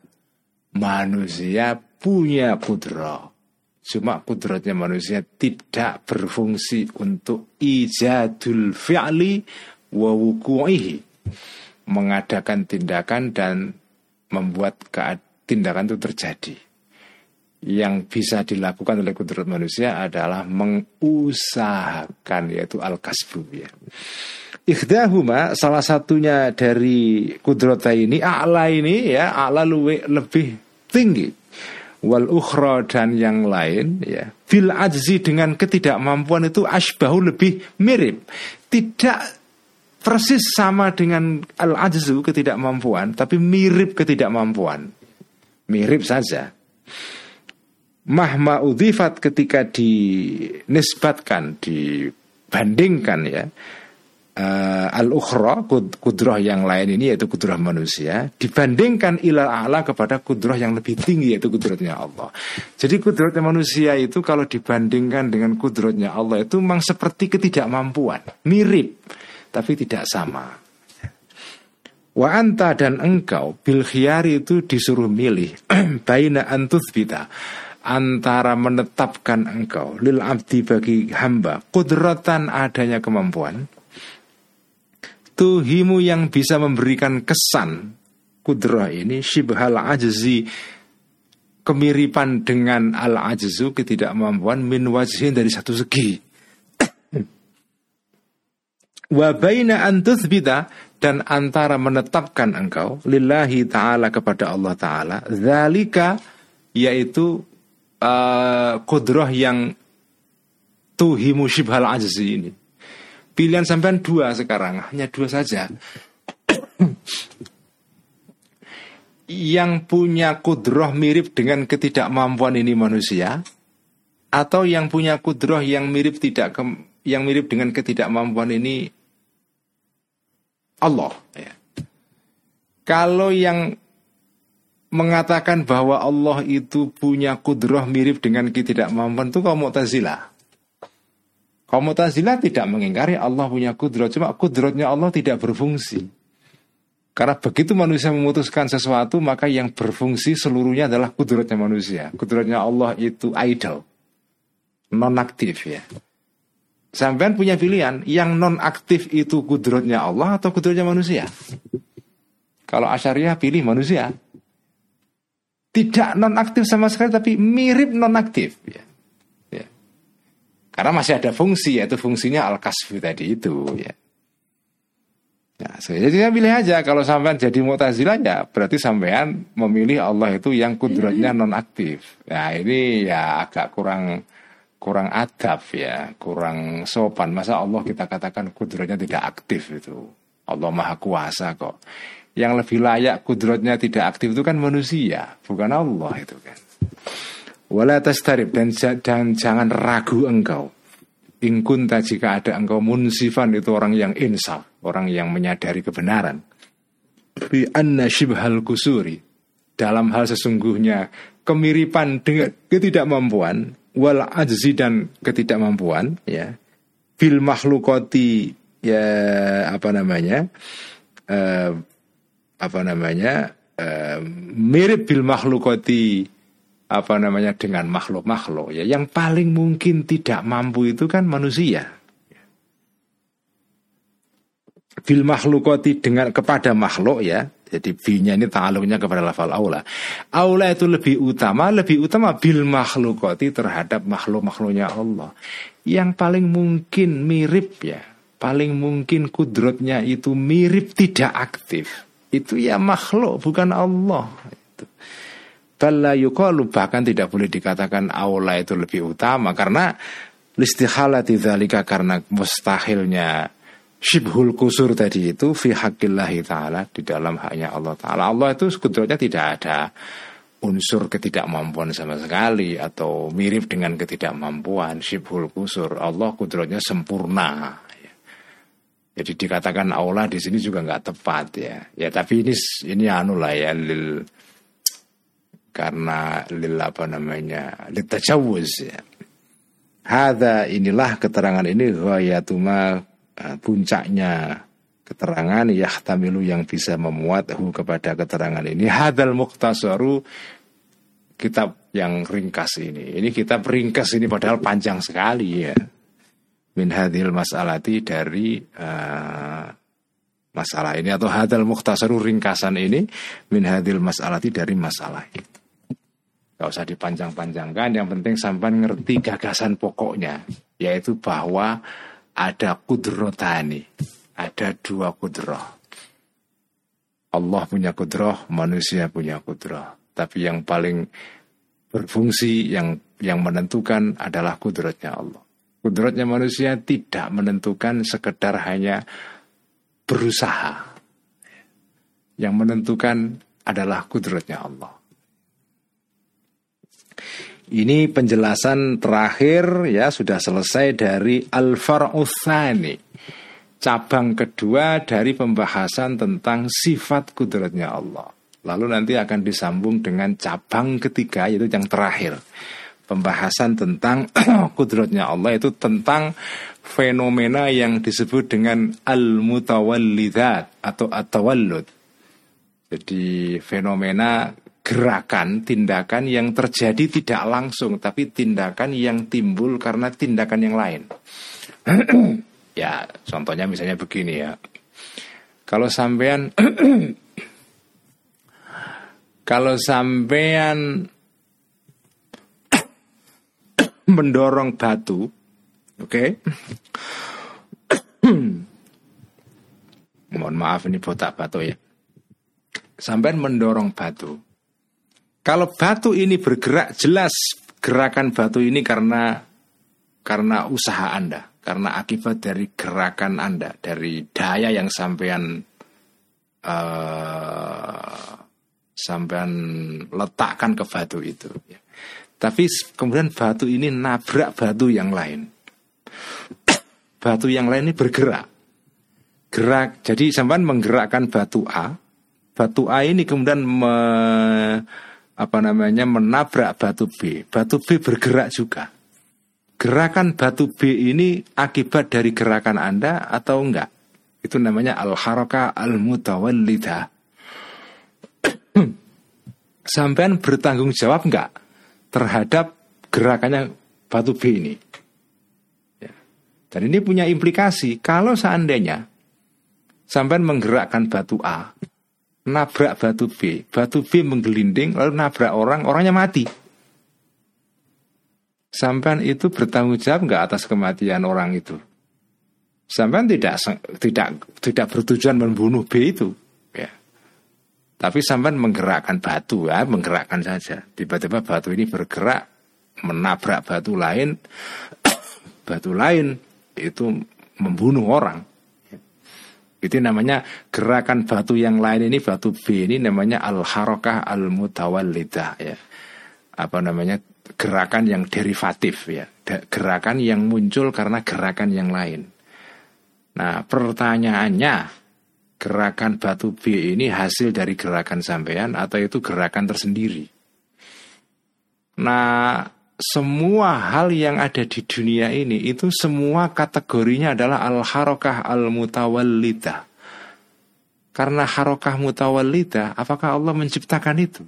Manusia punya kudro. Cuma kudratnya manusia tidak berfungsi untuk ijadul fi'li wa wuku'ihi. Mengadakan tindakan dan membuat tindakan itu terjadi. Yang bisa dilakukan oleh kudrat manusia adalah mengusahakan yaitu al-kasbu ya. Ikhdahuma salah satunya dari kudrota ini a'la ini ya a'la luwe, lebih tinggi. Wal ukhra dan yang lain ya. Fil ajzi dengan ketidakmampuan itu asbahu lebih mirip. Tidak persis sama dengan al ajzu ketidakmampuan tapi mirip ketidakmampuan. Mirip saja. Mahma udhifat ketika dinisbatkan dibandingkan ya uh, al-ukhra kudroh yang lain ini yaitu kudroh manusia dibandingkan ilal a'la kepada kudroh yang lebih tinggi yaitu kudrotnya Allah. Jadi kudrotnya manusia itu kalau dibandingkan dengan kudrotnya Allah itu memang seperti ketidakmampuan, mirip tapi tidak sama. Wa anta dan engkau bil khiyari itu disuruh milih [clears throat] baina antuthbita antara menetapkan engkau lil abdi bagi hamba kudratan adanya kemampuan tuhimu yang bisa memberikan kesan. Kudrah ini shibhal ajzi. Kemiripan dengan al ajzu ketidakmampuan min wajhin dari satu segi. [clears throat] Wabaina antuthbita dan antara menetapkan engkau lillahi taala kepada Allah taala. Zalika yaitu uh, kudroh yang tuhimu shibhal ajzi ini. Pilihan sampean dua sekarang, hanya dua saja. yang punya kudroh mirip dengan ketidakmampuan ini manusia atau yang punya kudroh yang mirip tidak ke, yang mirip dengan ketidakmampuan ini Allah ya. Kalau yang mengatakan bahwa Allah itu punya kudroh mirip dengan ketidakmampuan itu kaum Mu'tazilah. Kaum tidak mengingkari Allah punya kudroh, cuma kudrotnya Allah tidak berfungsi. Karena begitu manusia memutuskan sesuatu, maka yang berfungsi seluruhnya adalah kudratnya manusia. Kudratnya Allah itu idle, non aktif ya. Sampean punya pilihan, yang non aktif itu kudratnya Allah atau kudratnya manusia. Kalau Asyariah pilih manusia. Tidak non aktif sama sekali, tapi mirip non aktif. Ya. Ya. Karena masih ada fungsi, yaitu fungsinya al-kasfi tadi itu. Ya. Ya, jadi saya pilih aja kalau sampean jadi mutazilah ya berarti sampean memilih Allah itu yang kudratnya non aktif. Ya ini ya agak kurang kurang adab ya, kurang sopan. Masa Allah kita katakan kudratnya tidak aktif itu. Allah maha kuasa kok. Yang lebih layak kudratnya tidak aktif itu kan manusia, bukan Allah itu kan. Wala tastarib dan, dan jangan ragu engkau Ingkunta jika ada engkau munsifan itu orang yang insaf, orang yang menyadari kebenaran. Bi anna shibhal kusuri dalam hal sesungguhnya kemiripan dengan ketidakmampuan wal ajzi dan ketidakmampuan ya fil makhlukoti ya apa namanya uh, apa namanya uh, mirip bil makhlukoti apa namanya dengan makhluk-makhluk ya. Yang paling mungkin tidak mampu itu kan manusia. Bil makhlukoti dengan kepada makhluk ya. Jadi binya ini ta'aluknya kepada lafal aula. Aula itu lebih utama lebih utama bil makhlukoti terhadap makhluk-makhluknya Allah. Yang paling mungkin mirip ya. Paling mungkin kudrotnya itu mirip tidak aktif. Itu ya makhluk bukan Allah. Itu Balla yukalu bahkan tidak boleh dikatakan aula itu lebih utama karena listihalati dzalika karena mustahilnya syibhul kusur tadi itu fi haqqillahi taala di dalam haknya Allah taala. Allah itu sebetulnya tidak ada unsur ketidakmampuan sama sekali atau mirip dengan ketidakmampuan syibhul kusur. Allah kudratnya sempurna. Jadi dikatakan aula di sini juga nggak tepat ya. Ya tapi ini ini anu lah ya lil karena apa namanya litajawuz ya. Hada inilah keterangan ini ghayatuma uh, puncaknya keterangan yahtamilu yang bisa memuat hu kepada keterangan ini hadal muktasaru kitab yang ringkas ini. Ini kitab ringkas ini padahal panjang sekali ya. Min hadil masalati dari uh, masalah ini atau hadal muktasaru ringkasan ini min hadil masalati dari masalah itu. Gak usah dipanjang-panjangkan, yang penting sampai ngerti gagasan pokoknya, yaitu bahwa ada kudrotani, ada dua kudroh. Allah punya kudroh, manusia punya kudroh. Tapi yang paling berfungsi, yang yang menentukan adalah kudrotnya Allah. Kudrotnya manusia tidak menentukan sekedar hanya berusaha. Yang menentukan adalah kudrotnya Allah. Ini penjelasan terakhir ya sudah selesai dari Al-Far'uthani Cabang kedua dari pembahasan tentang sifat kudratnya Allah. Lalu nanti akan disambung dengan cabang ketiga yaitu yang terakhir. Pembahasan tentang [clears throat] kudratnya Allah itu tentang fenomena yang disebut dengan al-mutawallidat atau at-tawallud. Jadi fenomena gerakan, tindakan yang terjadi tidak langsung, tapi tindakan yang timbul karena tindakan yang lain. [clears throat] ya, contohnya misalnya begini ya. Kalau sampean [clears throat] kalau sampean [clears throat] mendorong batu, oke? Okay? mohon maaf ini botak batu ya. Sampai mendorong batu. Kalau batu ini bergerak jelas gerakan batu ini karena karena usaha Anda, karena akibat dari gerakan Anda, dari daya yang sampean uh, sampean letakkan ke batu itu. Ya. Tapi kemudian batu ini nabrak batu yang lain. [coughs] batu yang lain ini bergerak. Gerak. Jadi sampean menggerakkan batu A. Batu A ini kemudian me, apa namanya menabrak batu B. Batu B bergerak juga. Gerakan batu B ini akibat dari gerakan Anda atau enggak? Itu namanya al-haraka al-mutawallidah. [clears throat] Sampean bertanggung jawab enggak terhadap gerakannya batu B ini? Ya. Dan ini punya implikasi. Kalau seandainya sampean menggerakkan batu A, nabrak batu B, batu B menggelinding lalu nabrak orang, orangnya mati. Sampai itu bertanggung jawab nggak atas kematian orang itu? Sampai tidak tidak tidak bertujuan membunuh B itu, ya. Tapi sampai menggerakkan batu ya, menggerakkan saja. Tiba-tiba batu ini bergerak menabrak batu lain, [coughs] batu lain itu membunuh orang. Itu namanya gerakan batu yang lain ini batu B ini namanya al harokah al mutawallidah ya. Apa namanya gerakan yang derivatif ya. Gerakan yang muncul karena gerakan yang lain. Nah, pertanyaannya gerakan batu B ini hasil dari gerakan sampean atau itu gerakan tersendiri? Nah, semua hal yang ada di dunia ini itu semua kategorinya adalah al harokah al mutawallidah. Karena harokah mutawallidah, apakah Allah menciptakan itu?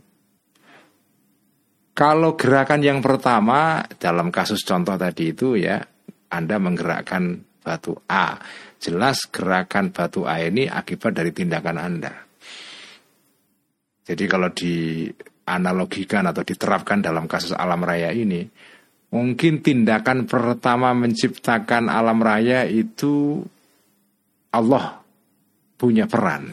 Kalau gerakan yang pertama dalam kasus contoh tadi itu ya, Anda menggerakkan batu A. Jelas gerakan batu A ini akibat dari tindakan Anda. Jadi kalau di analogikan atau diterapkan dalam kasus alam raya ini, mungkin tindakan pertama menciptakan alam raya itu Allah punya peran.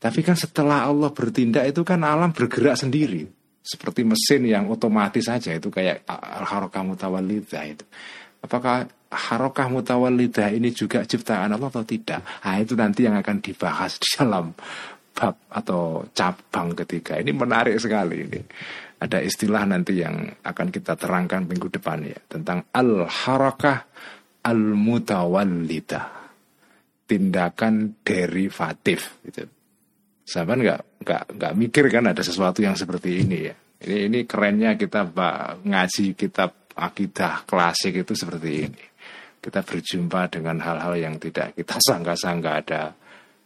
Tapi kan setelah Allah bertindak itu kan alam bergerak sendiri. Seperti mesin yang otomatis saja itu kayak harokah mutawalidah itu. Apakah harokah mutawalidah ini juga ciptaan Allah atau tidak? Nah itu nanti yang akan dibahas di [laughs] dalam bab atau cabang ketiga. Ini menarik sekali ini. Ada istilah nanti yang akan kita terangkan minggu depan ya tentang al-harakah al-mutawallidah. Tindakan derivatif gitu. Sama nggak nggak nggak mikir kan ada sesuatu yang seperti ini ya. Ini ini kerennya kita ngaji kitab akidah klasik itu seperti ini. Kita berjumpa dengan hal-hal yang tidak kita sangka-sangka ada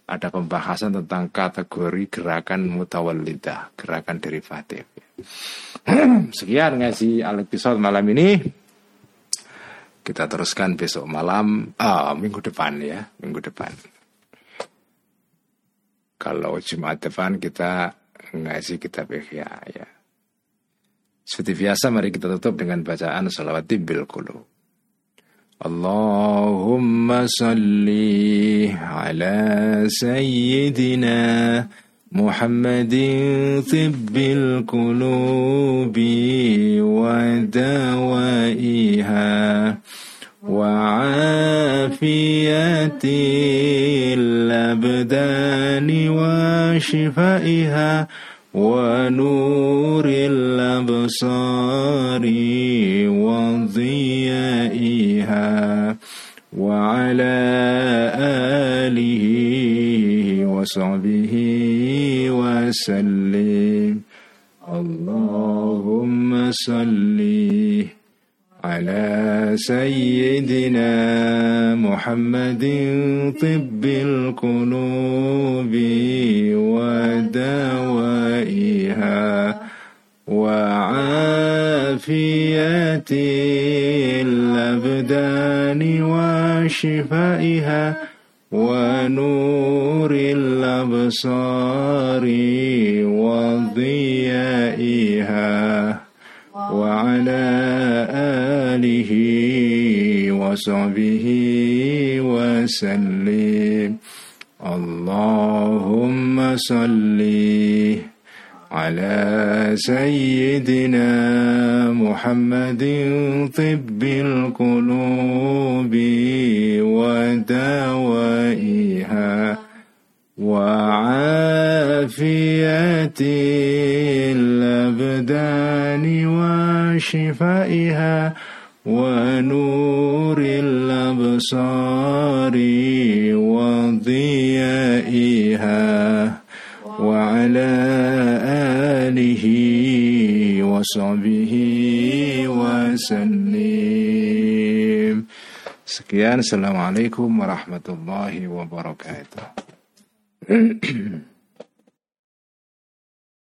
ada pembahasan tentang kategori gerakan mutawallidah, gerakan derivatif. [clears throat] Sekian ngaji al episode malam ini. Kita teruskan besok malam, ah, minggu depan ya, minggu depan. Kalau Jumat depan kita ngaji kitab Ihya ya. Seperti biasa mari kita tutup dengan bacaan salawat bil qulub. اللهم صل على سيدنا محمد طب القلوب ودوائها وعافية الأبدان وشفائها ونور الأبصار وسلم. اللهم صلِّ على سيدنا محمد طب وسلم. اللهم صل على سيدنا محمد طب Sekian, Assalamualaikum warahmatullahi wabarakatuh. [clears throat]